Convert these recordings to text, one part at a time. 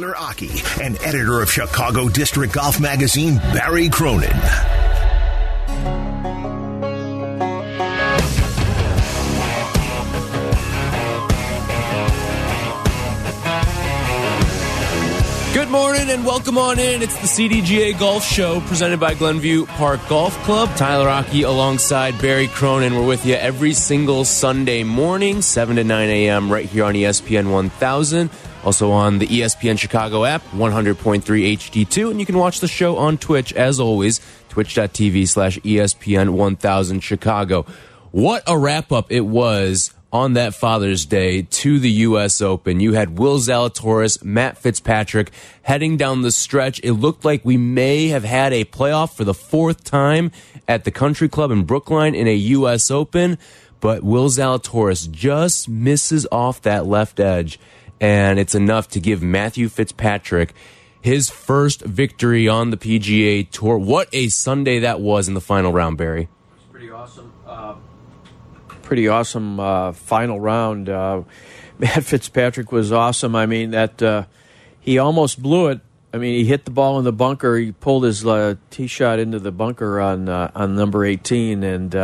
Tyler Aki and editor of Chicago District Golf Magazine, Barry Cronin. Good morning and welcome on in. It's the CDGA Golf Show presented by Glenview Park Golf Club. Tyler Aki alongside Barry Cronin. We're with you every single Sunday morning, 7 to 9 a.m., right here on ESPN 1000. Also on the ESPN Chicago app, 100.3 HD2. And you can watch the show on Twitch, as always, twitch.tv slash ESPN 1000 Chicago. What a wrap up it was on that Father's Day to the U.S. Open. You had Will Zalatoris, Matt Fitzpatrick heading down the stretch. It looked like we may have had a playoff for the fourth time at the Country Club in Brookline in a U.S. Open, but Will Zalatoris just misses off that left edge, and it's enough to give Matthew Fitzpatrick his first victory on the PGA Tour. What a Sunday that was in the final round, Barry. Pretty awesome. Uh pretty awesome uh, final round. Uh, Matt Fitzpatrick was awesome. I mean that uh, he almost blew it. I mean he hit the ball in the bunker. He pulled his uh, tee shot into the bunker on uh, on number eighteen, and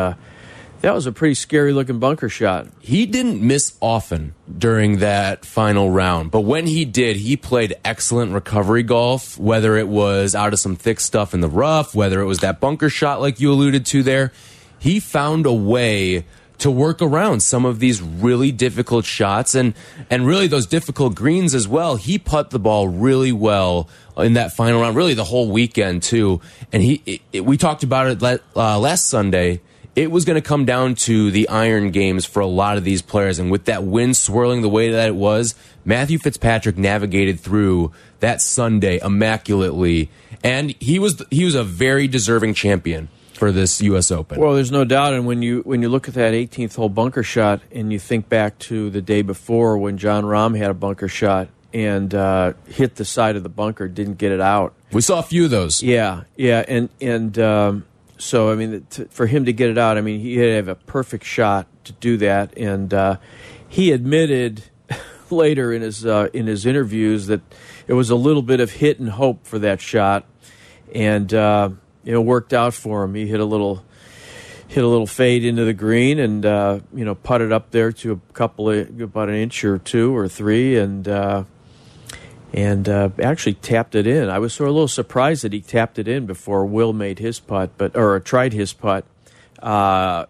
that was a pretty scary looking bunker shot. He didn't miss often during that final round, but when he did, he played excellent recovery golf. Whether it was out of some thick stuff in the rough, whether it was that bunker shot like you alluded to there, he found a way to work around some of these really difficult shots and and really those difficult greens as well. He put the ball really well in that final round, really the whole weekend too. And he it, we talked about it uh, last Sunday. It was going to come down to the iron games for a lot of these players, and with that wind swirling the way that it was, Matthew Fitzpatrick navigated through that Sunday immaculately, and he was he was a very deserving champion for this U.S. Open. Well, there's no doubt, and when you when you look at that 18th hole bunker shot, and you think back to the day before when Jon Rahm had a bunker shot and uh, hit the side of the bunker, didn't get it out. We saw a few of those. Yeah, yeah, and and um, so I mean, for him to get it out, I mean, he had to have a perfect shot to do that, and uh, he admitted later in his uh, in his interviews that it was a little bit of hit and hope for that shot, and uh, worked out for him. He hit a little hit a little fade into the green and uh, you know putted up there to a couple of about an inch or two or three. And uh, and uh, actually tapped it in. I was sort of a little surprised that he tapped it in before Will made his putt, but or tried his putt. Uh,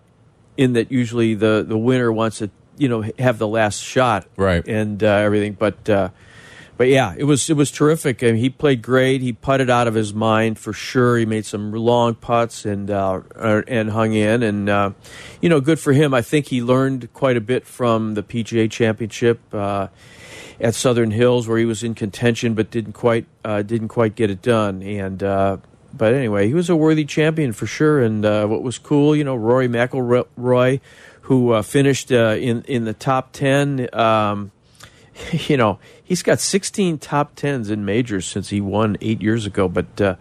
in that usually the the winner wants to you know have the last shot right and uh, everything, but uh, but yeah, it was it was terrific. I mean, he played great. He putted out of his mind for sure. He made some long putts and uh, and hung in, and uh, you know, good for him. I think he learned quite a bit from the PGA Championship uh, at Southern Hills, where he was in contention but didn't quite uh, didn't quite get it done. And uh, but anyway, he was a worthy champion for sure. And uh, what was cool, you know, Rory McIlroy, who finished in in the top ten. Um, you know, he's got 16 top tens in majors since he won eight years ago. But uh,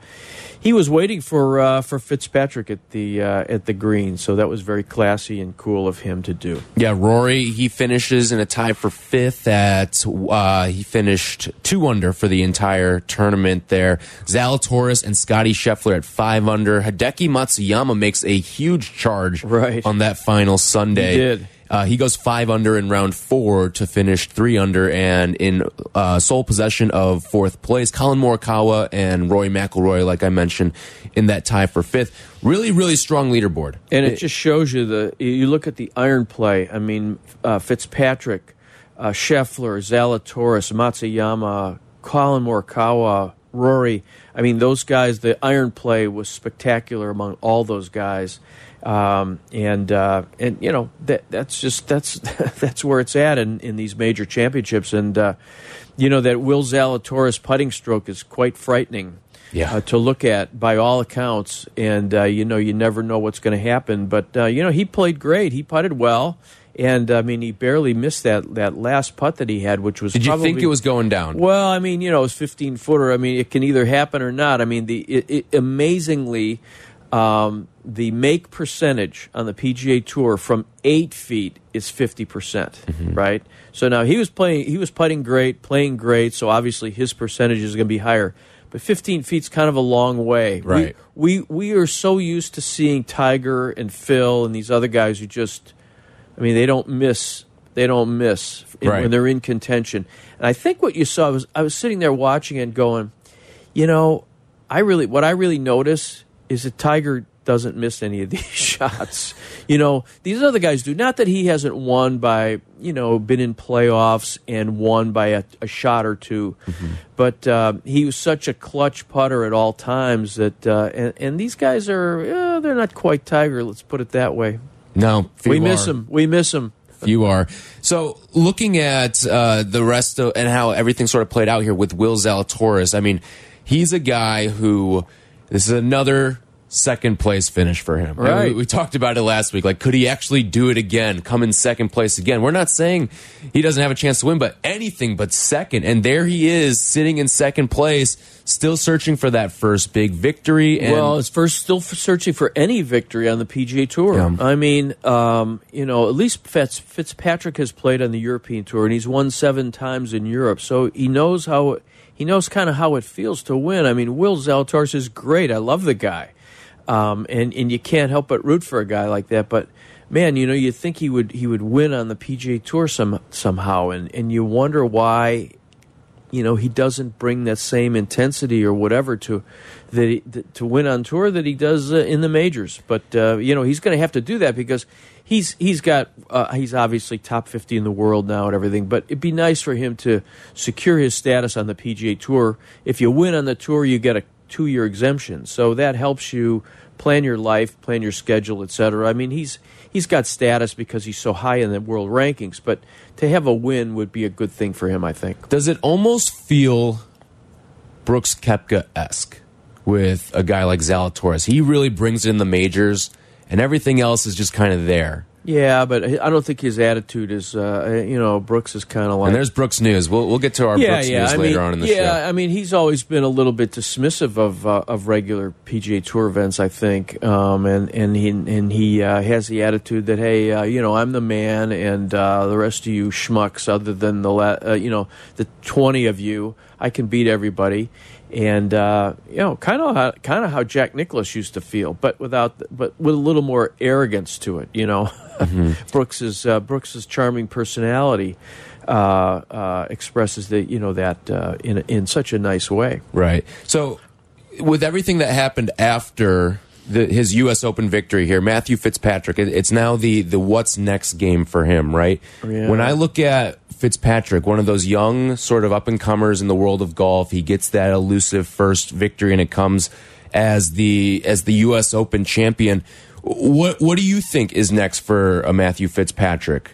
he was waiting for uh, for Fitzpatrick at the uh, at the green, so that was very classy and cool of him to do. Yeah, Rory he finishes in a tie for fifth. At uh, he finished two under for the entire tournament. There, Zalatoris and Scotty Scheffler at five under. Hideki Matsuyama makes a huge charge right. on that final Sunday. He did. Uh, he goes five under in round four to finish three under and in uh, sole possession of fourth place. Collin Morikawa and Roy McIlroy, like I mentioned, in that tie for fifth. Really, really strong leaderboard. And it, it just shows you the. You look at the iron play. I mean, uh, Fitzpatrick, uh, Scheffler, Zalatoris, Matsuyama, Collin Morikawa, Rory. I mean, those guys. The iron play was spectacular among all those guys. Um, and uh, and you know that that's just that's that's where it's at in, in these major championships. And uh, you know that Will Zalatoris putting stroke is quite frightening. Yeah. Uh, to look at by all accounts, and uh, you know you never know what's going to happen. But uh, you know he played great. He putted well. And I mean, he barely missed that, that last putt that he had, which was. Did probably, you think it was going down? Well, I mean, you know, it was fifteen footer. I mean, it can either happen or not. I mean, the it, it, amazingly, um, the make percentage on the PGA Tour from eight feet is fifty percent, right? So now he was playing, he was putting great, playing great. So obviously his percentage is going to be higher. But fifteen feet's kind of a long way, Right. We, we we are so used to seeing Tiger and Phil and these other guys who just, I mean, they don't miss, they don't miss in- Right. when they're in contention. And I think what you saw was I was sitting there watching and going, you know, I really what I really notice is that Tiger doesn't miss any of these shots. You know, these other guys do. Not that he hasn't won by, you know, been in playoffs and won by a, a shot or 2 but uh, he was such a clutch putter at all times that, uh, and, and these guys are, uh, they're not quite Tiger. Let's put it that way. No, we few miss him. We miss him. You are. So looking at uh, the rest of and how everything sort of played out here with Will Zalatoris, I mean, he's a guy who this is another second place finish for him. Right. We, we talked about it last week. Like, could he actually do it again? Come in second place again? We're not saying he doesn't have a chance to win, but anything but second. And there he is, sitting in second place, still searching for that first big victory. And well, it's first still searching for any victory on the PGA Tour. Yeah. I mean, um, you know, at least Fitz, Fitzpatrick has played on the European Tour, and he's won seven times in Europe, so he knows how he knows kind of how it feels to win. I mean, Will Zalatoris is great. I love the guy, um, and and you can't help but root for a guy like that. But man, you know, you think he would he would win on the PGA Tour some somehow, and and you wonder why you know he doesn't bring that same intensity or whatever to that he, to win on tour that he does uh, in the majors. But uh, you know he's going to have to do that because he's he's got uh, he's obviously top fifty in the world now and everything. But it'd be nice for him to secure his status on the PGA Tour. If you win on the tour, you get a two year exemption, so that helps you plan your life, plan your schedule, etc. I mean he's. He's got status because he's so high in the world rankings, but to have a win would be a good thing for him, I think. Does it almost feel Brooks Koepka esque with a guy like Zalatoris? He really brings in the majors, and everything else is just kind of there. Yeah, but I don't think his attitude is, uh, you know, Brooks is kind of like. And there's Brooks News. We'll we'll get to our yeah, Brooks yeah. News I later mean, on in the yeah, show. Yeah, I mean, he's always been a little bit dismissive of uh, of regular PGA Tour events, I think, um, and and he and he uh, has the attitude that hey, uh, you know, I'm the man, and uh, the rest of you schmucks, other than the la- uh, you know the twenty of you, I can beat everybody. And uh, you know, kind of how, kind of how Jack Nicklaus used to feel, but without, but with a little more arrogance to it. You know, Brooks's uh, Brooks's charming personality uh, uh, expresses that you know that uh, in in such a nice way. Right. So, with everything that happened after the, his U.S. Open victory here, Matthew Fitzpatrick, it, it's now the the what's next game for him, right? Yeah. When I look at Fitzpatrick, one of those young sort of up and comers in the world of golf, he gets that elusive first victory, and it comes as the as the U.S. Open champion. What what do you think is next for a Matthew Fitzpatrick?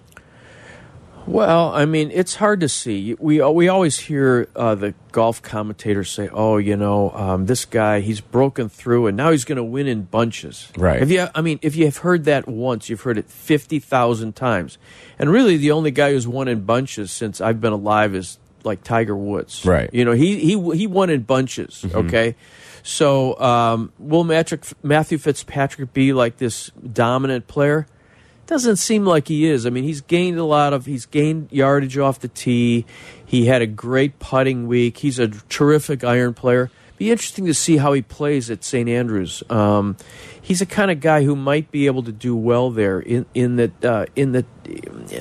Well, I mean, it's hard to see. We we always hear uh, the golf commentators say, "Oh, you know, um, this guy he's broken through, and now he's going to win in bunches." Right. If you, I mean, if you have heard that once, you've heard it fifty thousand times, and really, the only guy who's won in bunches since I've been alive is like Tiger Woods. Right. You know, he he he won in bunches. Okay. So, um, will Matrick, Matthew Fitzpatrick be like this dominant player? Doesn't seem like he is. I mean, he's gained a lot of he's gained yardage off the tee. He had a great putting week. He's a terrific iron player. Be interesting to see how he plays at St Andrews. Um, he's a kind of guy who might be able to do well there. In in that uh, in the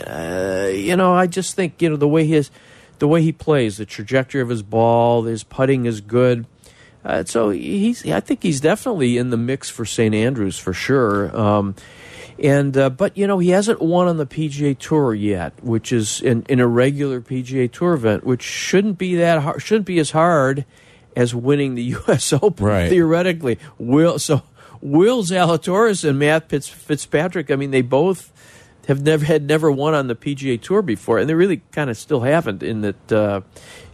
uh, you know, I just think you know the way his the way he plays, the trajectory of his ball, his putting is good. Uh, so he's, I think he's definitely in the mix for St. Andrews for sure. Um, and uh, but you know he hasn't won on the PGA Tour yet, which is in, in a regular PGA Tour event, which shouldn't be that hard, shouldn't be as hard as winning the U.S. Open Right. theoretically. Will so Will Zalatoris and Matt Fitz, Fitzpatrick. I mean, they both have never had never won on the PGA Tour before, and they really kind of still haven't. In that, uh,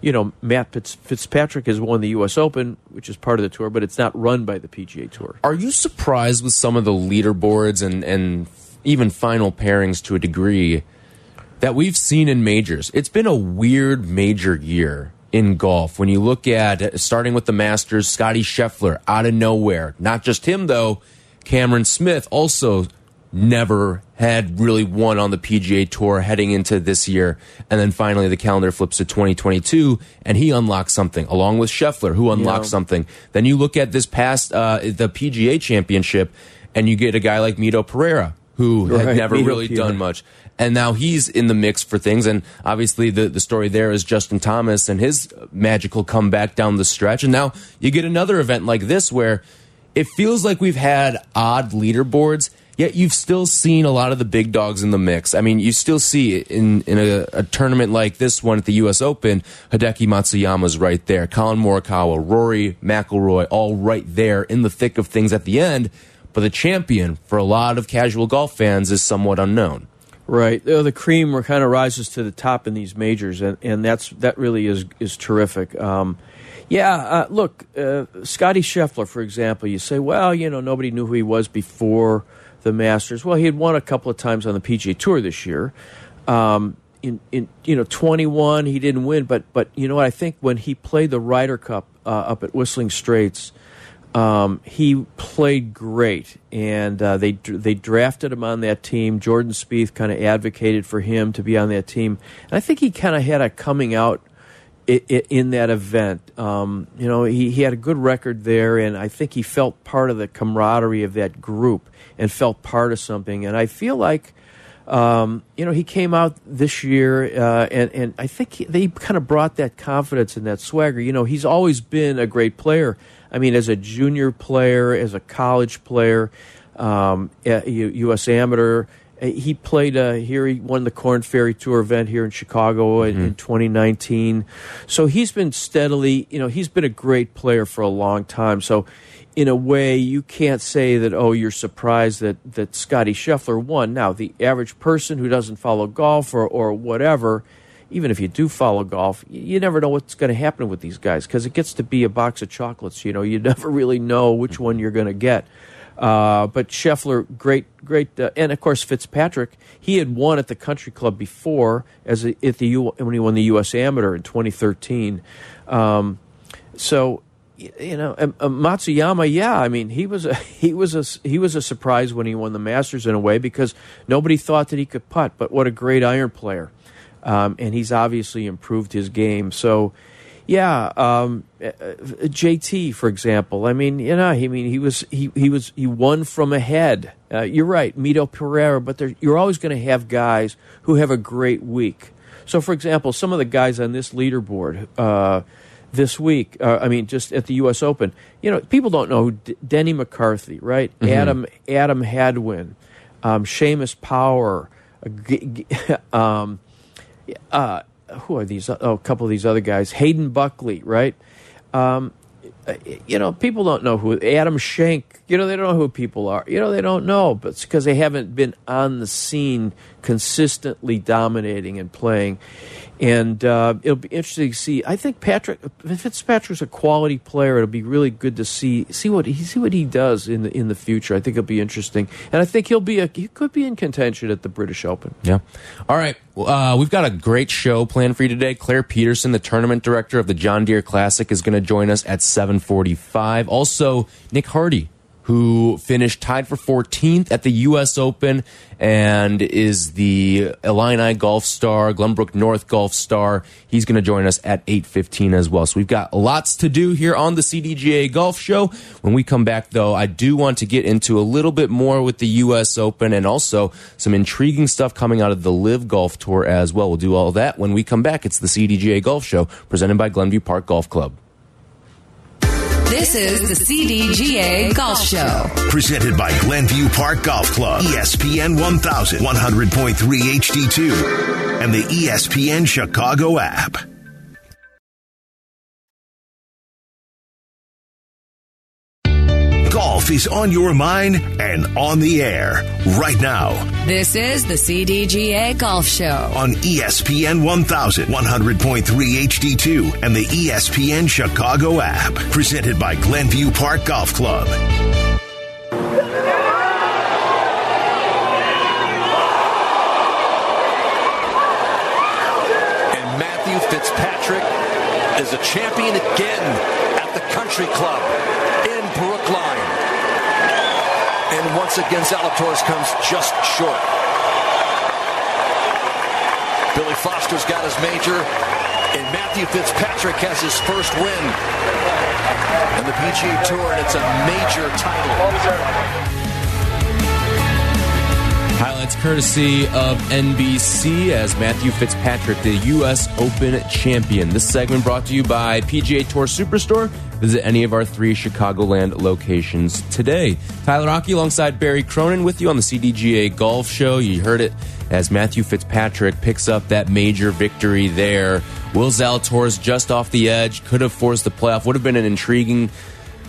you know, Matt Fitz, Fitzpatrick has won the U.S. Open, which is part of the tour, but it's not run by the PGA Tour. Are you surprised with some of the leaderboards and, and even final pairings to a degree that we've seen in majors? It's been a weird major year in golf. When you look at starting with the Masters, Scotty Scheffler out of nowhere. Not just him though. Cameron Smith also never had really won on the PGA Tour heading into this year. And then finally the calendar flips to 2022 and he unlocks something along with Scheffler who unlocks yeah. something. Then you look at this past uh, the PGA championship and you get a guy like Mito Pereira who right. had never Mito really Pereira. done much. And now he's in the mix for things. And obviously the, the story there is Justin Thomas and his magical comeback down the stretch. And now you get another event like this where it feels like we've had odd leaderboards Yet you've still seen a lot of the big dogs in the mix. I mean, you still see in in a, a tournament like this one at the U.S. Open, Hideki Matsuyama's right there, Collin Morikawa, Rory McIlroy, all right there in the thick of things at the end. But the champion, for a lot of casual golf fans, is somewhat unknown. Right, the cream kind of rises to the top in these majors, and, and that's that really is is terrific. Um, yeah, uh, look, uh, Scotty Scheffler, for example, you say, well, you know, nobody knew who he was before the Masters. Well, he had won a couple of times on the PGA Tour this year. Um, in, in you know 21 he didn't win but but you know what I think when he played the Ryder Cup uh, up at Whistling Straits um, he played great and uh, they they drafted him on that team Jordan Spieth kind of advocated for him to be on that team and I think he kind of had a coming out in that event. Um, you know, he, he had a good record there, and I think he felt part of the camaraderie of that group and felt part of something. And I feel like, um, you know, he came out this year, uh, and, and I think he, they kind of brought that confidence and that swagger. You know, he's always been a great player. I mean, as a junior player, as a college player, um, U.S. amateur uh, he played uh, here. He won the Korn Ferry Tour event here in Chicago in, mm-hmm. in, 2019. So he's been steadily, you know, he's been a great player for a long time. So, in a way, you can't say that oh, you're surprised that that Scotty Scheffler won. Now, the average person who doesn't follow golf or or whatever, even if you do follow golf, you never know what's going to happen with these guys because it gets to be a box of chocolates. You know, you never really know which one you're going to get. Uh, but Scheffler, great, great, uh, and of course Fitzpatrick. He had won at the Country Club before as a, at the U, when he won the U.S. Amateur in 2013. Um, so you know um, um, Matsuyama, yeah, I mean he was a he was a he was a surprise when he won the Masters in a way because nobody thought that he could putt. But what a great iron player, um, and he's obviously improved his game. So yeah, um, uh, JT, for example. I mean, you know, I mean, he was he he was he won from ahead. Uh, you're right, Mito Pereira, but there, you're always going to have guys who have a great week. So, for example, some of the guys on this leaderboard uh, this week, uh, I mean, just at the U.S. Open, you know, people don't know D- Denny McCarthy, right? Mm-hmm. Adam Adam Hadwin, um, Seamus Power. Uh, um, uh, who are these? Oh, a couple of these other guys. Hayden Buckley, right? Um, you know, people don't know who Adam Schenk. You know, they don't know who people are. You know, they don't know, but it's because they haven't been on the scene consistently dominating and playing. And uh, it'll be interesting to see. I think Patrick if Fitzpatrick's a quality player. It'll be really good to see see what he see what he does in the in the future. I think it'll be interesting, and I think he'll be a, he could be in contention at the British Open. Yeah. All right. Uh, we've got a great show planned for you today. Claire Peterson, the tournament director of the John Deere Classic, is going to join us at seven forty five. Also, Nick Hardy who finished tied for 14th at the U.S. Open and is the Illini Golf Star, Glenbrook North Golf Star. He's going to join us at 8.15 as well. So we've got lots to do here on the CDGA Golf Show. When we come back, though, I do want to get into a little bit more with the U.S. Open and also some intriguing stuff coming out of the Live Golf Tour as well. We'll do all that when we come back. It's the CDGA Golf Show presented by Glenview Park Golf Club. This is the CDGA Golf Show. Presented by Glenview Park Golf Club, ESPN 1100, 100.3 HD2, and the ESPN Chicago app. Golf is on your mind and on the air right now. This is the CDGA Golf Show on ESPN 1100, 100.3 HD2, and the ESPN Chicago app. Presented by Glenview Park Golf Club. And Matthew Fitzpatrick is a champion again at the Country Club in Brookline. And once again, Zalatoris comes just short. Billy Foster's got his major, and Matthew Fitzpatrick has his first win in the PGA Tour, and it's a major title. Highlights courtesy of NBC as Matthew Fitzpatrick, the U.S. Open champion. This segment brought to you by PGA Tour Superstore. Visit any of our three Chicagoland locations today. Tyler Rocky alongside Barry Cronin with you on the CDGA Golf Show. You heard it as Matthew Fitzpatrick picks up that major victory there. Will Zalatoris just off the edge, could have forced the playoff, would have been an intriguing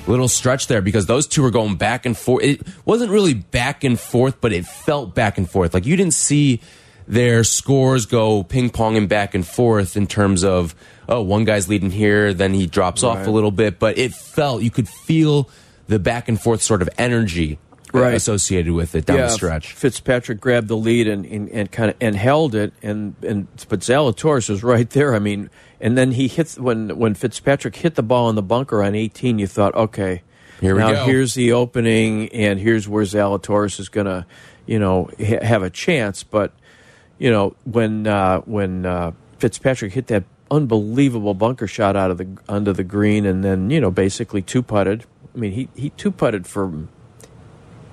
little stretch there because those two were going back and forth. It wasn't really back and forth, but it felt back and forth. Like you didn't see their scores go ping ponging back and forth in terms of, oh, one guy's leading here, then he drops right. off a little bit. But it felt, you could feel the back and forth sort of energy right. associated with it down yeah, the stretch. Fitzpatrick grabbed the lead and, and, and kind of and held it, and and but Zalatoris was right there. I mean, and then he hits when when Fitzpatrick hit the ball in the bunker on 18. You thought, okay, here we now go. here's the opening, and here's where Zalatoris is going to, you know, ha have a chance. But you know, when uh, when uh, Fitzpatrick hit that unbelievable bunker shot out of the under the green, and then you know basically two putted. I mean, he he two putted for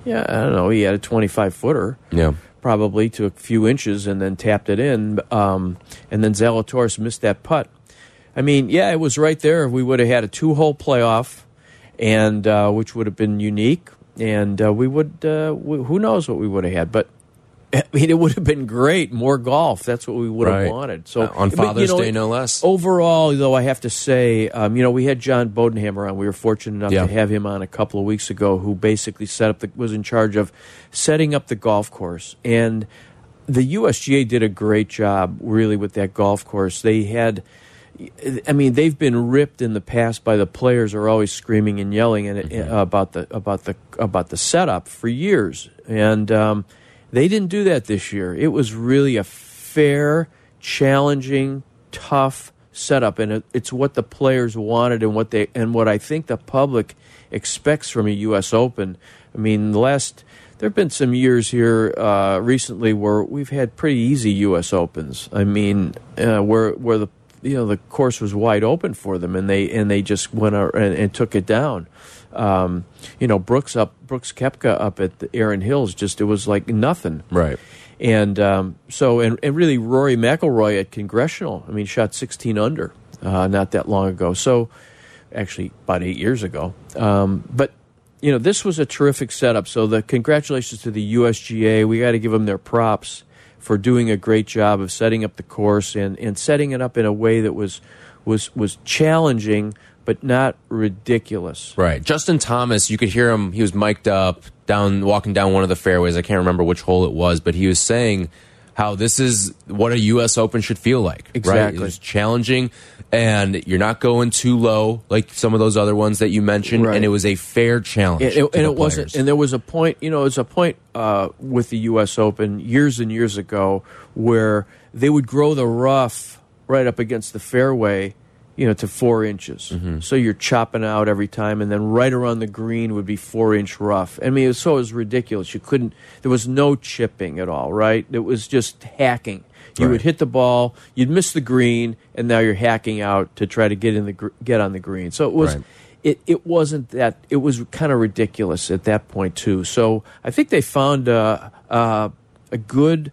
yeah, I don't know. He had a 25 footer. Yeah. Probably to a few inches and then tapped it in. Um, and then Zalatoris missed that putt. I mean, yeah, it was right there. We would have had a two hole playoff, and uh, which would have been unique. And uh, we would, uh, who knows what we would have had. But I mean, it would have been great. More golf. That's what we would right. have wanted. So uh, on Father's but, you know, Day, no less. Overall, though, I have to say, um, you know, we had John Bodenhamer on. We were fortunate enough yeah. to have him on a couple of weeks ago, who basically set up the was in charge of setting up the golf course and. The USGA did a great job, really, with that golf course. They had, I mean, they've been ripped in the past by the players are always screaming and yelling and mm-hmm. about the about the about the setup for years, and um, they didn't do that this year. It was really a fair, challenging, tough setup, and it's what the players wanted and what they and what I think the public expects from a U.S. Open. I mean, the last there have been some years here uh, recently where we've had pretty easy U.S. Opens. I mean, uh, where where the you know the course was wide open for them, and they and they just went and, and took it down. Um, you know, Brooks up Brooks Koepka up at the Erin Hills, just it was like nothing. Right. And um, so, and, and really, Rory McIlroy at Congressional, I mean, shot 16 under uh, not that long ago. So, actually, about eight years ago. Um, but you know, this was a terrific setup. So the congratulations to the USGA. We got to give them their props for doing a great job of setting up the course and, and setting it up in a way that was was was challenging but not ridiculous. Right. Justin Thomas, you could hear him. He was mic'd up down walking down one of the fairways. I can't remember which hole it was, but he was saying how this is what a U.S. Open should feel like. Exactly. Right? It's challenging, and you're not going too low like some of those other ones that you mentioned. Right. And it was a fair challenge. It, it, and it wasn't. And there was a point. You know, it was a point uh, with the U.S. Open years and years ago where they would grow the rough right up against the fairway you know, to four inches. Mm -hmm. So you're chopping out every time, and then right around the green would be four inch rough. I mean, it was, so it was ridiculous. You couldn't. There was no chipping at all. Right? It was just hacking. You Right. would hit the ball, you'd miss the green, and now you're hacking out to try to get in the get on the green. So it was. Right. It, it wasn't that it was kind of ridiculous at that point too. So I think they found uh, uh, a good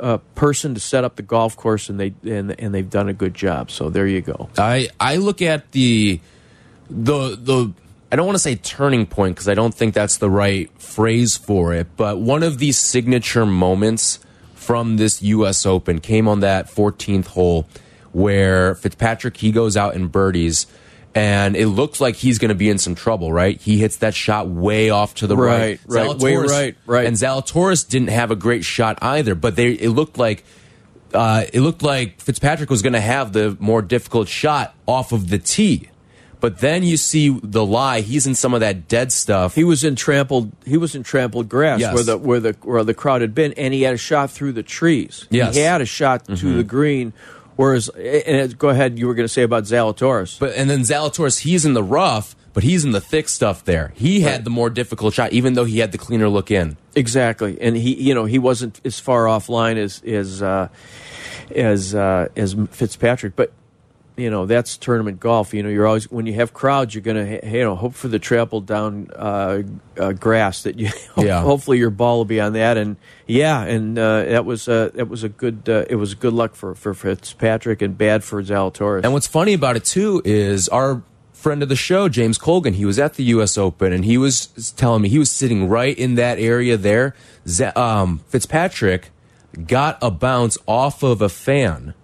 uh, person to set up the golf course, and they and and they've done a good job. So there you go. I I look at the the the I don't want to say turning point because I don't think that's the right phrase for it, but one of these signature moments from this U.S. Open came on that 14th hole where Fitzpatrick he goes out and birdies. And it looks like he's going to be in some trouble, right? He hits that shot way off to the right, right, right, way right, right. And Zalatoris didn't have a great shot either, but they it looked like uh, it looked like Fitzpatrick was going to have the more difficult shot off of the tee. But then you see the lie. He's in some of that dead stuff. He was in trampled. He was in trampled grass Yes. where the where the where the crowd had been, and he had a shot through the trees. Yes. He had a shot to Mhm. the green Whereas, and go ahead, you were going to say about Zalatoris. But and then Zalatoris, he's in the rough, but he's in the thick stuff there. He had the more difficult shot, even though he had the cleaner look in. Exactly, and he, you know, he wasn't as far offline as as uh, as uh, as Fitzpatrick, but you know that's tournament golf. You know, you're always when you have crowds, you're going to you know hope for the trampled down uh, uh, grass that you. Yeah. hopefully your ball will be on that, and yeah, and uh, that was uh, that was a good uh, it was good luck for for Fitzpatrick and bad for Zalatoris. And what's funny about it too is our friend of the show, James Colgan, he was at the U.S. Open and he was telling me he was sitting right in that area there. Z um, Fitzpatrick got a bounce off of a fan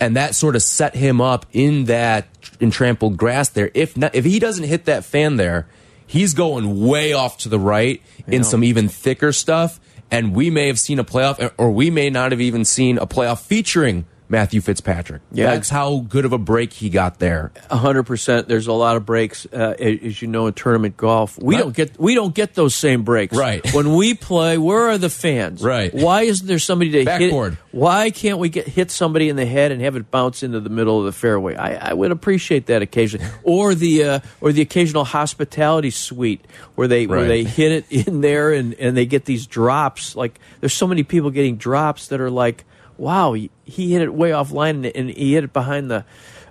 and that sort of set him up in that entrampled grass there. If not, if he doesn't hit that fan there, he's going way off to the right in some even thicker stuff, and we may have seen a playoff, or we may not have even seen a playoff featuring Matthew Fitzpatrick. Yeah. that's how good of a break he got there. A hundred percent. There's a lot of breaks, uh, as you know, in tournament golf. We Right. don't get we don't get those same breaks. Right. When we play, where are the fans? Right. Why isn't there somebody to Backboard. hit? Why can't we get hit somebody in the head and have it bounce into the middle of the fairway? I, I would appreciate that occasionally. or the uh, or the occasional hospitality suite where they where they hit it in there and and they get these drops. Like there's so many people getting drops that are like, wow, he hit it way offline and he hit it behind the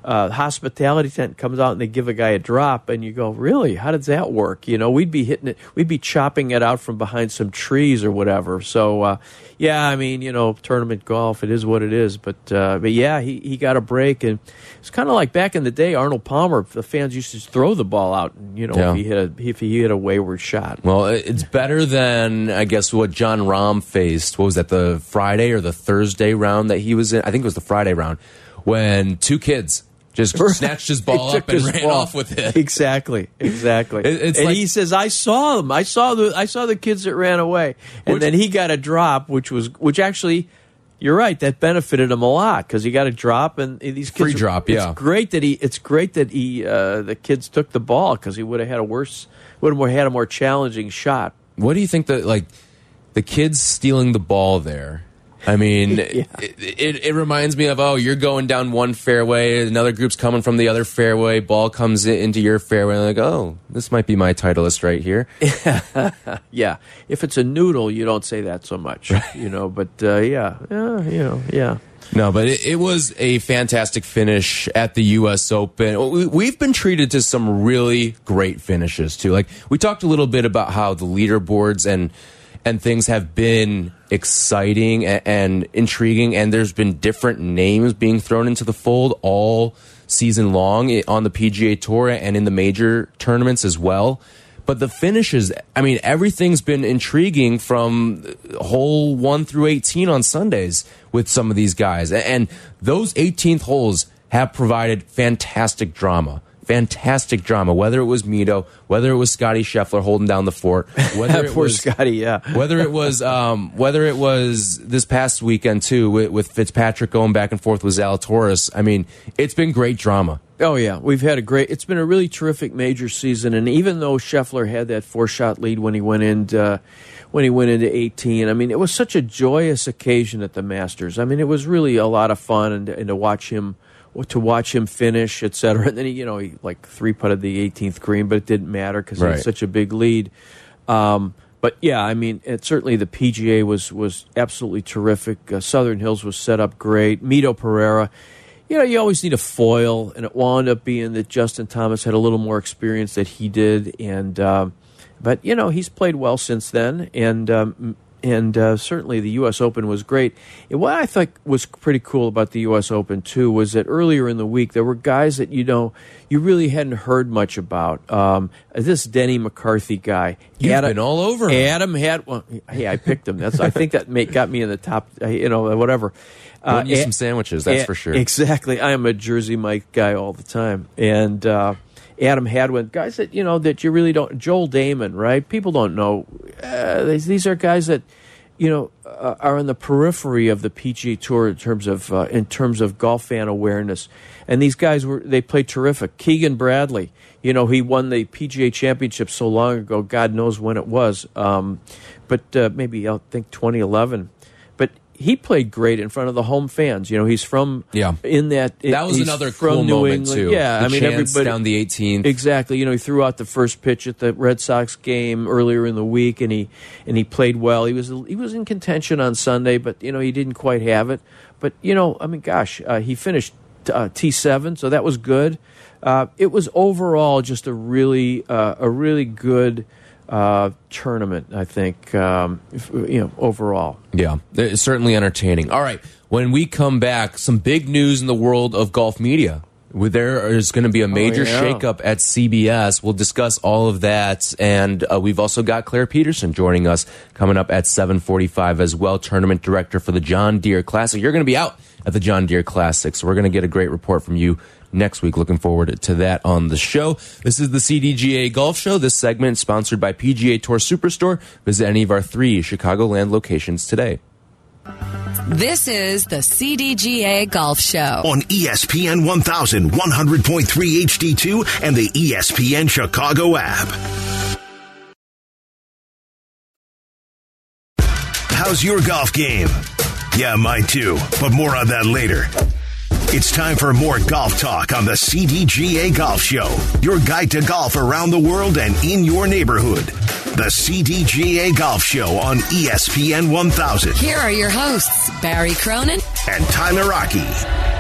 uh, hospitality tent. Comes out and they give a guy a drop, and you go, really? How does that work? You know, we'd be hitting it, we'd be chopping it out from behind some trees or whatever. So, uh, yeah, I mean, you know, tournament golf, it is what it is. But uh, but yeah, he he got a break, and it's kind of like back in the day, Arnold Palmer. The fans used to just throw the ball out, and you know, Yeah. if he hit a if he hit a wayward shot. Well, it's better than I guess what Jon Rahm faced. What was that? The Friday or the Thursday round that he was in? I think it was the Friday round when two kids just snatched his ball up and ran ball. off with it. Exactly, exactly. It- and like- he says, "I saw them. I saw the. I saw the kids that ran away." And Which- then he got a drop, which was, which actually, you're right. That benefited him a lot because he got a drop, and these kids Free drop, yeah. It's great that he. It's great that he. Uh, the kids took the ball because he would have had a worse. Would have had a more challenging shot. What do you think that like the kids stealing the ball there? I mean, it, it, it reminds me of oh, you're going down one fairway, another group's coming from the other fairway, ball comes into your fairway, and like oh, this might be my titleist right here. Yeah, if it's a noodle, you don't say that so much, you know. But uh, yeah, yeah, you know, yeah. No, but it, it was a fantastic finish at the U.S. Open. We, we've been treated to some really great finishes too. Like we talked a little bit about how the leaderboards and and things have been exciting and, and intriguing, and there's been different names being thrown into the fold all season long on the PGA Tour and in the major tournaments as well. But the finishes, I mean, everything's been intriguing from hole one through 18 on Sundays with some of these guys. And those 18th holes have provided fantastic drama. Fantastic drama, whether it was Mito, whether it was Scotty Scheffler holding down the fort, whether it Poor was Scotty. Yeah. whether it was um, whether it was this past weekend too with, with Fitzpatrick going back and forth with Zalatoris. I mean, it's been great drama. Oh yeah, we've had a great. It's been a really terrific major season, and even though Scheffler had that four shot lead when he went into when he went into eighteen, I mean, it was such a joyous occasion at the Masters. I mean, it was really a lot of fun, and, and to watch him to watch him finish, et cetera. And then he, you know, he like three putted the 18th green, but it didn't matter because he had such a big lead. Um, but yeah, I mean, it, certainly the PGA was was absolutely terrific. Uh, Southern Hills was set up great. Mito Pereira, you know, you always need a foil, and it wound up being that Justin Thomas had a little more experience that he did, and um, but you know he's played well since then, and um, and uh, certainly the U.S. Open was great. And what I thought was pretty cool about the U.S. Open too was that earlier in the week there were guys that you know you really hadn't heard much about. Um, this Denny McCarthy guy, You've been all over him. Adam had well, hey, I picked him. That's I think that made, got me in the top. uh, You know, whatever. Won you some sandwiches, that's a- for sure. Exactly. I am a Jersey Mike guy all the time, and uh, Adam Hadwin, guys that you know that you really don't. Joel Dahmen, right? People don't know. Uh, these, these are guys that you know uh, are on the periphery of the PGA Tour in terms of uh, in terms of golf fan awareness. And these guys were they played terrific. Keegan Bradley, you know, he won the PGA Championship so long ago. God knows when it was, um, but uh, maybe I think 2011. He played great in front of the home fans. You know, he's from Yeah. in that That was another from cool New moment England. too. Yeah, The I mean everybody down the 18th. Exactly. You know, he threw out the first pitch at the Red Sox game earlier in the week, and he and he played well. He was he was in contention on Sunday, but you know he didn't quite have it. But you know, I mean, gosh, uh, he finished uh, T seven, so that was good. Uh, it was overall just a really uh, a really good uh, tournament. I think um, you know overall. Yeah, it's certainly entertaining. All right, when we come back, some big news in the world of golf media. Where There is going to be a major yeah. shakeup at CBS. We'll discuss all of that, and uh, we've also got Claire Peterson joining us coming up at 7:45 as well. Tournament director for the John Deere Classic. You're going to be out at the John Deere Classic, so we're going to get a great report from you next week. Looking forward to that on the show. This is the CDGA Golf Show. This segment is sponsored by PGA Tour Superstore. Visit any of our three Chicagoland locations today. This is the CDGA Golf Show. on E ESPN 1100.3 HD2 and the E ESPN Chicago app. How's your golf game? Yeah, mine too, but more on that later. It's time for more golf talk on the CDGA Golf Show, your guide to golf around the world and in your neighborhood. The CDGA Golf Show on ESPN 1000 Here are your hosts, Barry Cronin and Tyler Rocky.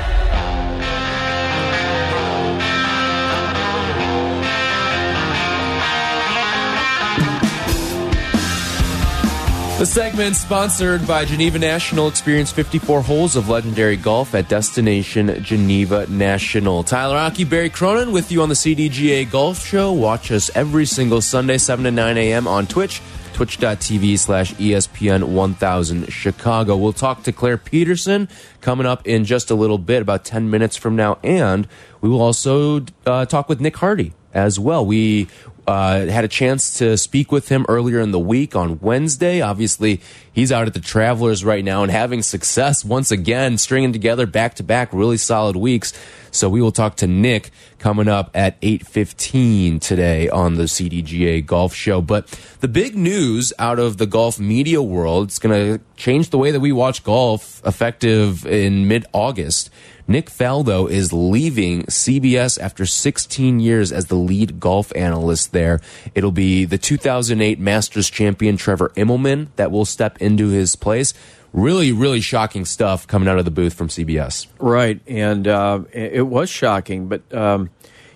The segment sponsored by Geneva National. Experience 54 holes of legendary golf at Destination Geneva National. Tyler Aki, Barry Cronin with you on the CDGA Golf Show. Watch us every single Sunday, 7 to 9 a.m. on Twitch, twitch.tv slash ESPN 1000 Chicago. We'll talk to Claire Peterson coming up in just a little bit, about 10 minutes from now. And we will also uh, talk with Nick Hardy as well. We uh, had a chance to speak with him earlier in the week on Wednesday. Obviously, he's out at the Travelers right now and having success once again, stringing together back to back really solid weeks. So we will talk to Nick coming up at 8:15 today on the CDGA Golf Show. But the big news out of the golf media world, it's going to change the way that we watch golf effective in mid-August. Nick Faldo is leaving CBS after 16 years as the lead golf analyst there. It'll be the 2008 Masters champion Trevor Immelman that will step into his place. Really, really shocking stuff coming out of the booth from CBS. Right, and uh, it was shocking, but um,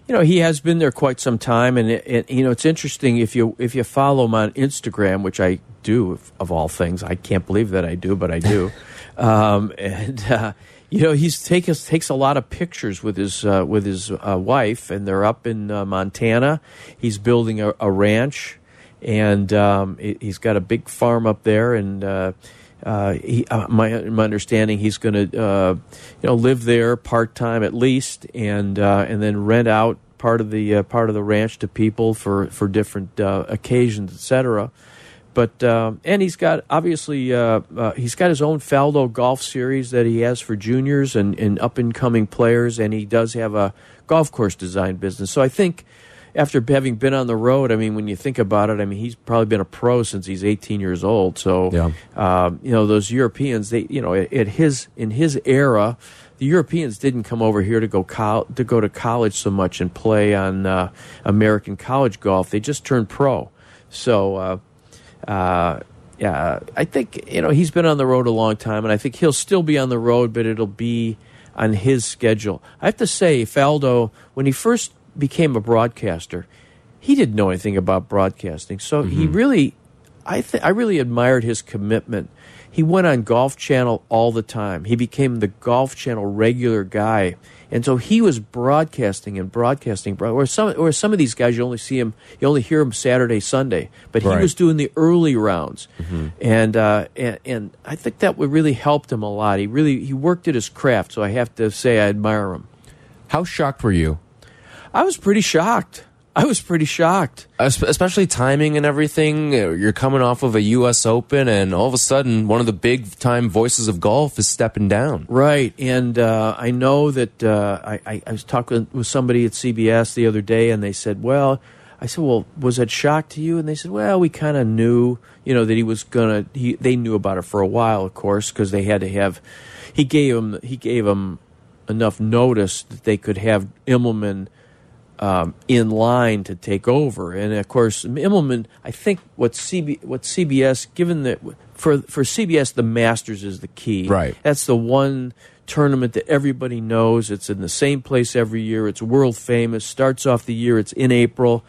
you know he has been there quite some time, and it, it, you know it's interesting if you if you follow him on Instagram, which I do of, of all things. I can't believe that I do, but I do. um, and uh, you know he's takes takes a lot of pictures with his uh, with his uh, wife, and they're up in uh, Montana. He's building a, a ranch, and um, he- he's got a big farm up there, and. Uh, uh, he, uh, my my understanding, he's going to uh, you know live there part time at least, and uh, and then rent out part of the uh, part of the ranch to people for for different occasions, etc. But um, and he's got obviously uh, uh, he's got his own Faldo golf series that he has for juniors and, and up and coming players, and he does have a golf course design business. So I think after having been on the road, I mean, when you think about it, I mean, he's probably been a pro since he's 18 years old. So, Yeah. um, you know, those Europeans, they, you know, at his in his era, the Europeans didn't come over here to go col- to go to college so much and play on uh, American college golf. They just turned pro. So, uh, uh, yeah, I think you know he's been on the road a long time, and I think he'll still be on the road, but it'll be on his schedule. I have to say, Faldo, when he first became a broadcaster, he didn't know anything about broadcasting, so he really, I th- I really admired his commitment. He went on Golf Channel all the time. He became the Golf Channel regular guy, and so he was broadcasting and broadcasting. Or some, or some of these guys, you only see him, you only hear him Saturday, Sunday, but he Right. was doing the early rounds, and, uh, and and I think that would really helped him a lot. He really he worked at his craft, so I have to say I admire him. How shocked were you? I was pretty shocked. I was pretty shocked. Especially timing and everything. You're coming off of a U.S. Open, and all of a sudden, one of the big time voices of golf is stepping down. Right, and uh, I know that uh, I, I, I was talking with somebody at CBS the other day, and they said, "Well, I said, "Well, was that shock to you?" And they said, "Well, we kind of knew, you know, that he was gonna. He, they knew about it for a while, of course, because they had to have. He gave him. He gave him enough notice that they could have Immelman um, in line to take over. And of course, Immelman. I think what CB, what CBS, given that for for CBS, the Masters is the key. Right. That's the one tournament that everybody knows. It's in the same place every year. It's world famous. Starts off the year. It's in April.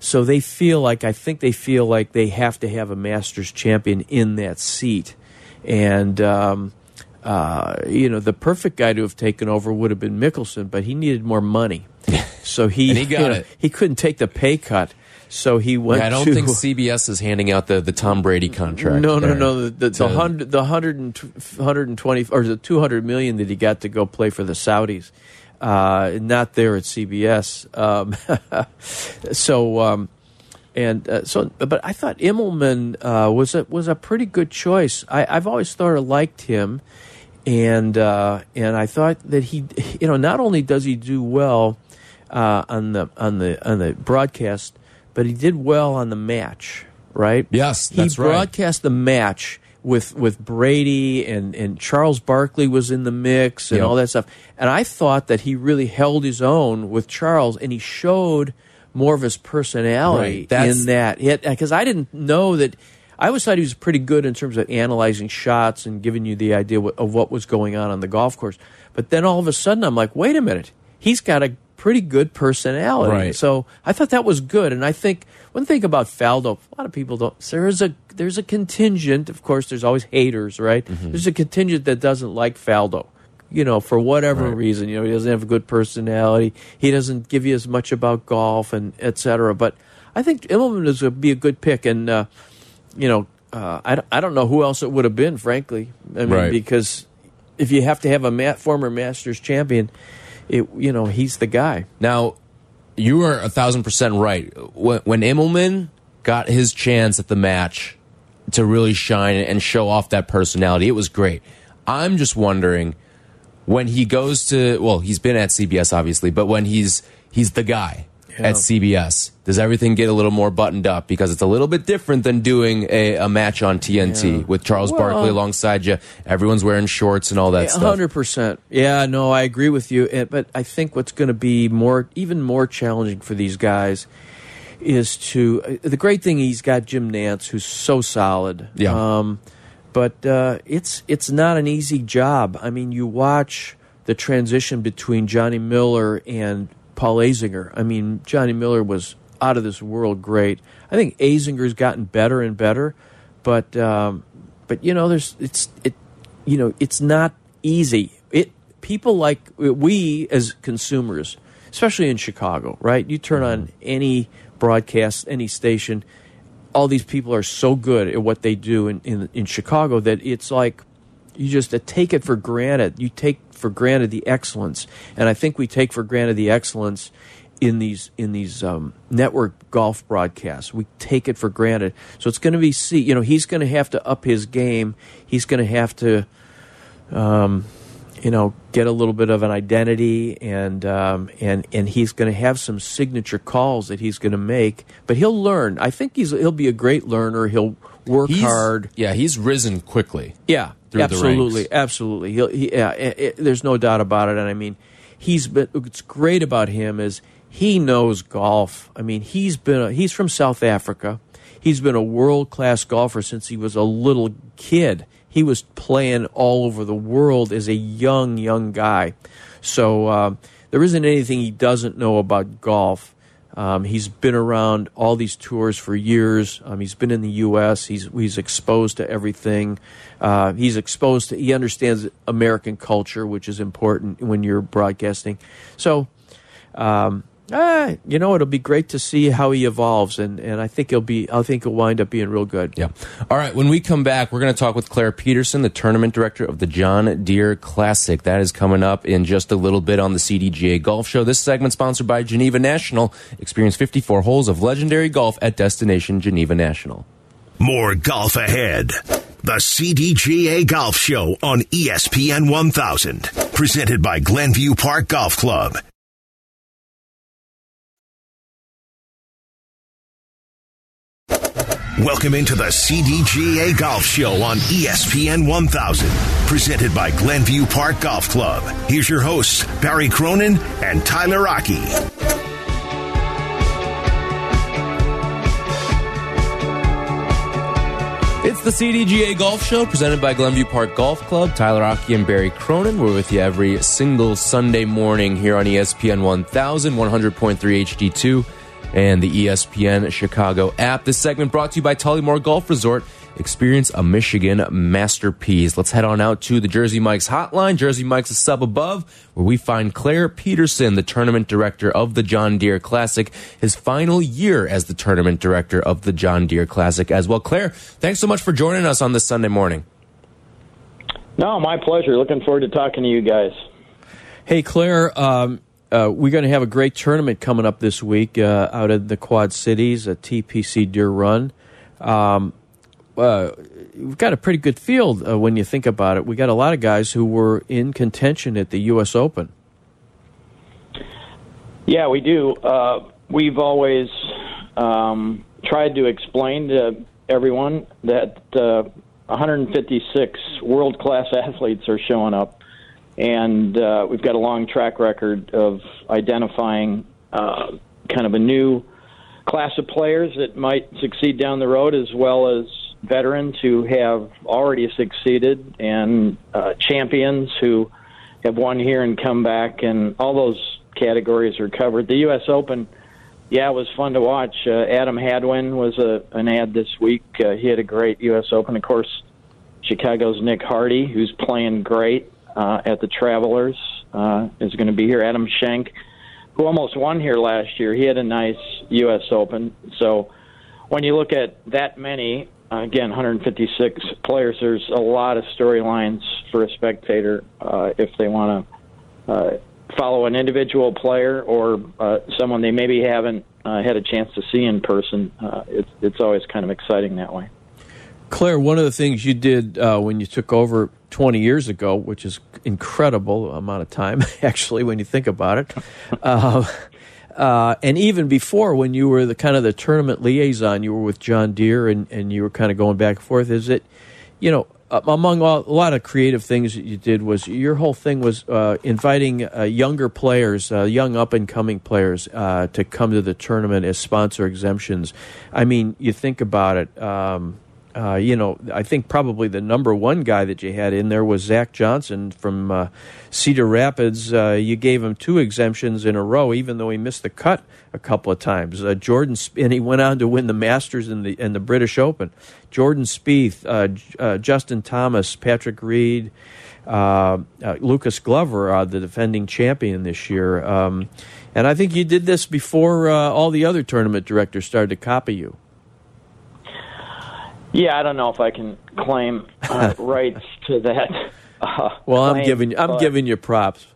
So they feel like I think they feel like they have to have a Masters champion in that seat, and um, uh, you know the perfect guy to have taken over would have been Mickelson, but he needed more money, so he he got you know, it. He couldn't take the pay cut, so he went. Yeah, I don't to, think CBS is handing out the, the Tom Brady contract. no, no, no. The the, the to- hundred, the hundred and hundred and twenty, or the two hundred million that he got to go play for the Saudis, uh, not there at CBS. Um, so, um, and uh, so, but I thought Immelman uh, was a was a pretty good choice. I, I've always sort of liked him, and uh, and I thought that he, you know, not only does he do well uh, on the on the on the broadcast, but he did well on the match. Right? Yes, that's he right. broadcast the match with with Brady and and Charles Barkley was in the mix and Yep. all that stuff. And I thought that he really held his own with Charles, and he showed more of his personality Right, in that because I didn't know that. I always thought he was pretty good in terms of analyzing shots and giving you the idea of what was going on on the golf course. But then all of a sudden, I'm like, wait a minute, he's got a pretty good personality. Right. So I thought that was good, and I think one thing about Faldo, a lot of people don't. There is a there's a contingent. Of course, there's always haters, right? Mm-hmm. There's a contingent that doesn't like Faldo. You know, for whatever Right. reason, you know, he doesn't have a good personality. He doesn't give you as much about golf and et cetera. But I think Immelman is would be a good pick, and uh, you know, uh, I don't- I don't know who else it would have been, frankly. I mean, Right. because if you have to have a ma- former Masters champion, it you know he's the guy. Now, you are a thousand percent right. When, when Immelman got his chance at the match to really shine and show off that personality, it was great. I'm just wondering when he goes to well, he's been at CBS obviously, but when he's he's the guy at CBS, does everything get a little more buttoned up because it's a little bit different than doing a, a match on TNT with Charles Well- Barkley alongside you. Everyone's wearing shorts and all that stuff. hundred percent. Yeah, no, I agree with you. But I think what's going to be more, even more challenging for these guys, is to uh, the great thing he's got Jim Nantz, who's so solid. Yeah. Um, but uh, it's it's not an easy job. I mean, you watch the transition between Johnny Miller and Paul Azinger. I mean, Johnny Miller was out of this world great. I think Azinger's gotten better and better, but um, but you know, there's it's it you know it's not easy. It people like we as consumers, especially in Chicago, right? You turn on any broadcast, any station, all these people are so good at what they do in, in, in Chicago that it's like you just uh, take it for granted. You take for granted the excellence, and I think we take for granted the excellence in these in these um, network golf broadcasts. We take it for granted. So it's going to be see. You know, he's going to have to up his game. He's going to have to um, you know, get a little bit of an identity, and um, and and he's going to have some signature calls that he's going to make. But he'll learn. I think he's he'll be a great learner. He'll work He's- hard. Yeah, he's risen quickly. Yeah, absolutely, absolutely. He'll, he, yeah, it, it- there's no doubt about it. And I mean, he's been. What's great about him is he knows golf. I mean, he's been. A, he's from South Africa. He's been a world class golfer since he was a little kid. He was playing all over the world as a young, young guy. So um, there isn't anything he doesn't know about golf. Um, he's been around all these tours for years. Um, he's been in the U.S. He's he's exposed to everything. Uh, he's exposed to. He understands American culture, which is important when you're broadcasting. So, um, ah, you know, it'll be great to see how he evolves, and, and I think he'll be. I think he'll wind up being real good. Yeah. All right. When we come back, we're going to talk with Clair Peterson, the tournament director of the John Deere Classic. That is coming up in just a little bit on the CDGA Golf Show. This segment sponsored by Geneva National. Experience 54 holes of legendary golf at Destination Geneva National. More golf ahead. The CDGA Golf Show on E ESPN 1000. Presented by Glenview Park Golf Club. Welcome into the CDGA Golf Show on ESPN 1000, presented by Glenview Park Golf Club. Here's your hosts, Barry Cronin and Tyler Rocky. It's the CDGA Golf Show presented by Glenview Park Golf Club. Tyler Rocky and Barry Cronin. We're with you every single Sunday morning here on ESPN 1000, 100.3 HD2 and the ESPN Chicago app. This segment brought to you by Tullymore Golf Resort. Experience a Michigan masterpiece. Let's head on out to the Jersey Mike's hotline. Jersey Mike's a sub above, where we find Clair Peterson, the tournament director of the John Deere Classic, his final year as the tournament director of the John Deere Classic as well. Clair, thanks so much for joining us on this Sunday morning. No, my pleasure. Looking forward to talking to you guys. Hey, Clair, um, uh, we're going to have a great tournament coming up this week uh, out of the Quad Cities, a TPC Deer Run. Um, uh, we've got a pretty good field uh, when you think about it. We got a lot of guys who were in contention at the U.S. Open. Yeah, we do. Uh, we've always um, tried to explain to everyone that 156 world class athletes are showing up and uh, we've got a long track record of identifying uh, kind of a new class of players that might succeed down the road, as well as veterans who have already succeeded, and uh, champions who have won here and come back, and all those categories are covered. The U.S. Open, yeah, was fun to watch. Uh, Adam Hadwin was a, an ad this week. Uh, he had a great U.S. Open. Of course, Chicago's Nick Hardy, who's playing great uh, at the Travelers uh, is going to be here. Adam Schenk, who almost won here last year, he had a nice U.S. Open. So when you look at that many, again, 156 players, there's a lot of storylines for a spectator uh, if they want to uh, follow an individual player or uh, someone they maybe haven't uh, had a chance to see in person. Uh, it's, it's always kind of exciting that way. Clair, one of the things you did uh, when you took over 20 years ago, which is incredible amount of time, actually, when you think about it, uh, uh, and even before when you were the kind of the tournament liaison, you were with John Deere and, and you were kind of going back and forth. Is it, you know, among all, a lot of creative things that you did was your whole thing was uh, inviting uh, younger players, uh, young up and coming players, uh, to come to the tournament as sponsor exemptions. I mean, you think about it. Um, uh, you know, I think probably the number one guy that you had in there was Zach Johnson from uh, Cedar Rapids. Uh, you gave him two exemptions in a row, even though he missed the cut a couple of times. Uh, Jordan, and he went on to win the Masters and the and the British Open. Jordan Spieth, uh, uh, Justin Thomas, Patrick Reed, Lucas Glover, the defending champion this year. Um, and I think you did this before all the other tournament directors started to copy you. Yeah, I don't know if I can claim uh, rights to that. Uh, well, claim, I'm giving I'm giving you props.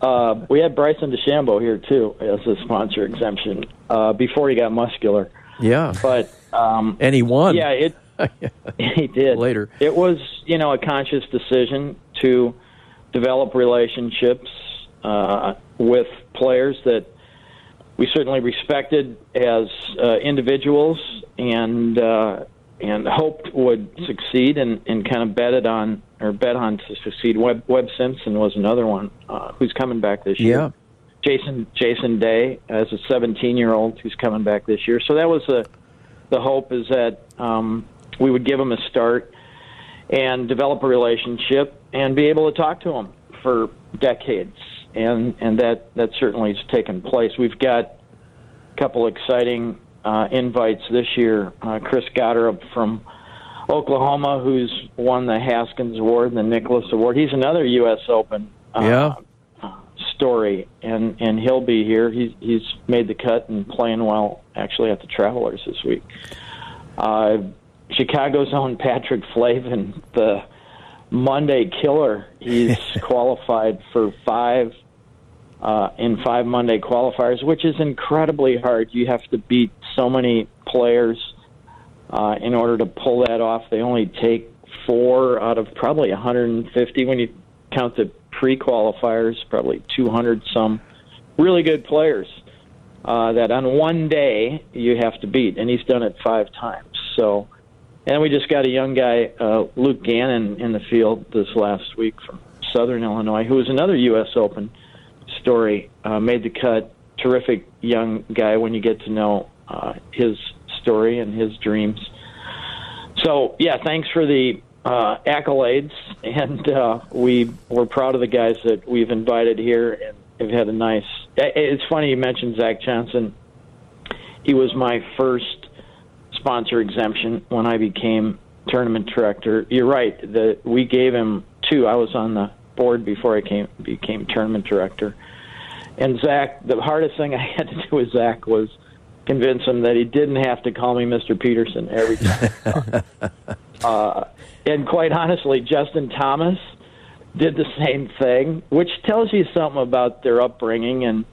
Uh, we had Bryson DeChambeau here too as a sponsor exemption uh, before he got muscular. Yeah, but um, and he won. Yeah, it he did later. It was you know a conscious decision to develop relationships uh, with players that we certainly respected as uh, individuals and uh, and hoped would succeed and, and kind of betted on or bet on to succeed. Webb, Webb Simpson was another one uh, who's coming back this year. Yeah. Jason Jason Day as a 17 year old who's coming back this year. So that was the the hope is that um, we would give him a start and develop a relationship and be able to talk to him for decades. And and that that certainly has taken place. We've got a couple exciting uh, invites this year. Uh, Chris Gotterup from Oklahoma, who's won the Haskins Award and the Nicklaus Award. He's another U.S. Open uh, yeah. story, and and he'll be here. He's he's made the cut and playing well actually at the Travelers this week. Uh, Chicago's own Patrick Flavin, the Monday killer. He's qualified for five uh, in five Monday qualifiers, which is incredibly hard. You have to beat so many players uh, in order to pull that off. They only take four out of probably 150 when you count the pre-qualifiers, probably 200 some really good players uh, that on one day you have to beat, and he's done it five times. So, and we just got a young guy, uh, Luke Gannon, in the field this last week from Southern Illinois, who was another U.S. Open story. Uh, made the cut. Terrific young guy when you get to know uh, his story and his dreams. So, yeah, thanks for the uh, accolades, and uh, we we're proud of the guys that we've invited here and have had a nice. It's funny you mentioned Zach Johnson. He was my first sponsor exemption when I became tournament director. You're right that we gave him two. I was on the board before I came became tournament director. And Zach, the hardest thing I had to do with Zach was convince him that he didn't have to call me Mr. Peterson every time. uh, and quite honestly, Justin Thomas did the same thing, which tells you something about their upbringing and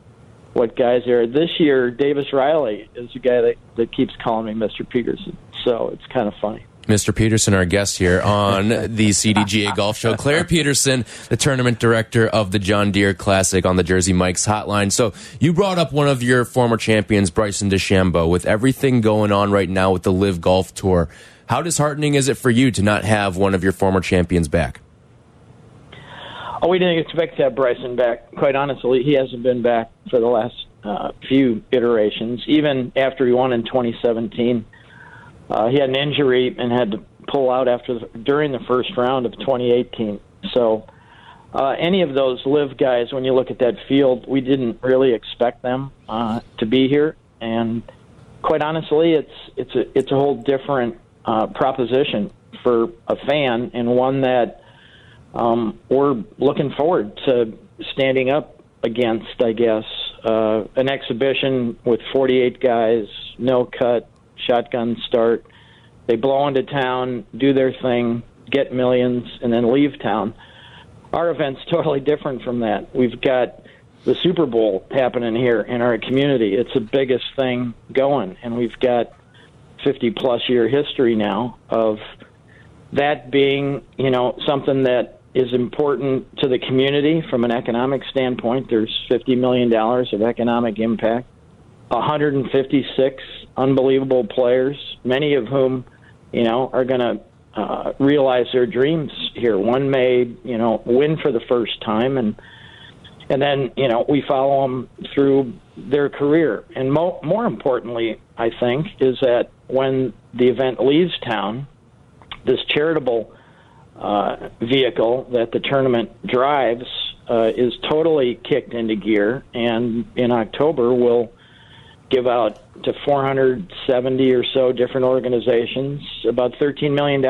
what guys are. This year, Davis Riley is the guy that, that keeps calling me Mr. Peterson. So it's kind of funny. Mr. Peterson, our guest here on the CDGA Golf Show. Clair Peterson, the tournament director of the John Deere Classic on the Jersey Mike's hotline. So you brought up one of your former champions, Bryson DeChambeau. With everything going on right now with the LIV Golf Tour, how disheartening is it for you to not have one of your former champions back? Oh, we didn't expect to have Bryson back. Quite honestly, he hasn't been back for the last uh, few iterations. Even after he won in 2017, uh, he had an injury and had to pull out after the, during the first round of 2018. So, uh, any of those LIV guys, when you look at that field, we didn't really expect them uh, to be here. And quite honestly, it's it's a it's a whole different uh, proposition for a fan and one that um, we're looking forward to standing up against. I guess uh, an exhibition with 48 guys, no cut, shotgun start. They blow into town, do their thing, get millions, and then leave town. Our event's totally different from that. We've got the Super Bowl happening here in our community. It's the biggest thing going, and we've got 50 plus year history now of that being, you know, something that is important to the community from an economic standpoint. There's $50 million of economic impact, 156 unbelievable players, many of whom, you know, are going to uh, realize their dreams here. One may, you know, win for the first time, and and then you know we follow them through their career. And mo- more importantly, I think, is that when the event leaves town, this charitable uh, vehicle that the tournament drives uh, is totally kicked into gear, and in October we'll give out to 470 or so different organizations about $13 million.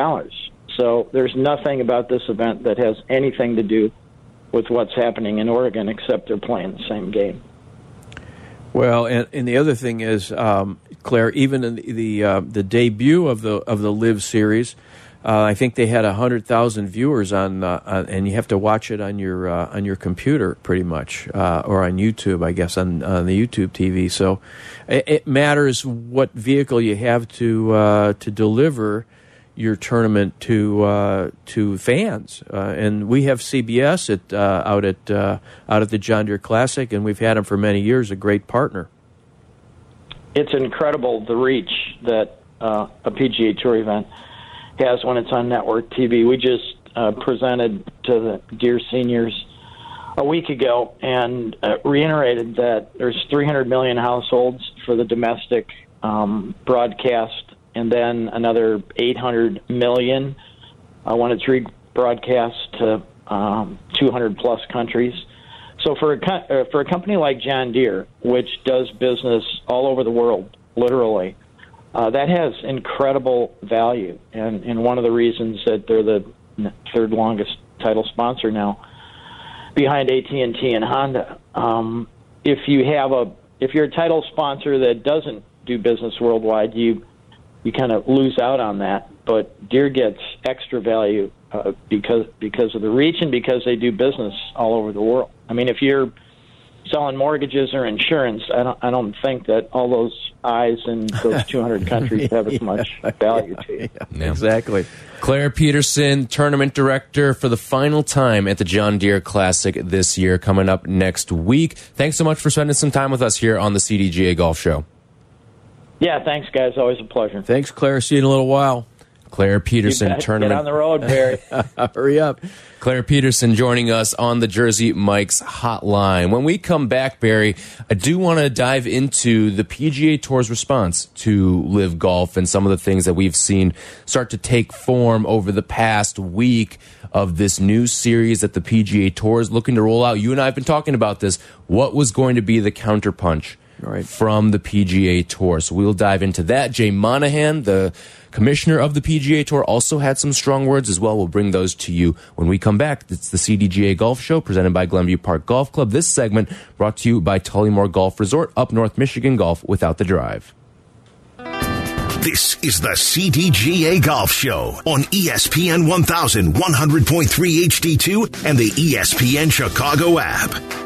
So there's nothing about this event that has anything to do with what's happening in Oregon except they're playing the same game. Well, and, and the other thing is, um, Clair, even in the the, uh, the debut of the of the LIV series, uh, I think they had hundred thousand viewers on, uh, on, and you have to watch it on your uh, on your computer, pretty much, uh, or on YouTube, I guess, on, on the YouTube TV. So, it, it matters what vehicle you have to uh, to deliver your tournament to uh, to fans. Uh, and we have CBS at uh, out at uh, out at the John Deere Classic, and we've had them for many years. A great partner. It's incredible the reach that uh, a PGA Tour event has when it's on network TV. We just uh, presented to the Deere seniors a week ago and reiterated that there's 300 million households for the domestic um, broadcast and then another 800 million uh, when it's rebroadcast to um, 200 plus countries. So for a uh, for a company like John Deere, which does business all over the world, literally, uh, that has incredible value, and and one of the reasons that they're the third longest title sponsor now, behind AT and T and Honda. Um, if you have a if you're a title sponsor that doesn't do business worldwide, you you kind of lose out on that. But Deere gets extra value uh, because because of the reach and because they do business all over the world. I mean, if you're selling mortgages or insurance, I don't I don't think that all those eyes in those 200 countries have as much value to you. Yeah, exactly. Clair Peterson, tournament director for the final time at the John Deere Classic this year, coming up next week. Thanks so much for spending some time with us here on the CDGA Golf Show. Yeah, thanks, guys. Always a pleasure. Thanks, Clair. See you in a little while. Clair Peterson Get tournament. on the road, Barry. Hurry up. Clair Peterson joining us on the Jersey Mike's hotline. When we come back, Barry, I do want to dive into the PGA Tour's response to LIV Golf and some of the things that we've seen start to take form over the past week of this new series that the PGA Tour is looking to roll out. You and I have been talking about this. What was going to be the counterpunch? Right. from the PGA Tour. So we'll dive into that. Jay Monahan, the commissioner of the PGA Tour, also had some strong words as well. We'll bring those to you when we come back. It's the CDGA Golf Show presented by Glenview Park Golf Club. This segment brought to you by Tullymore Golf Resort, up North Michigan Golf without the drive. This is the CDGA Golf Show on E ESPN 1100.3 HD2 and the E ESPN Chicago app.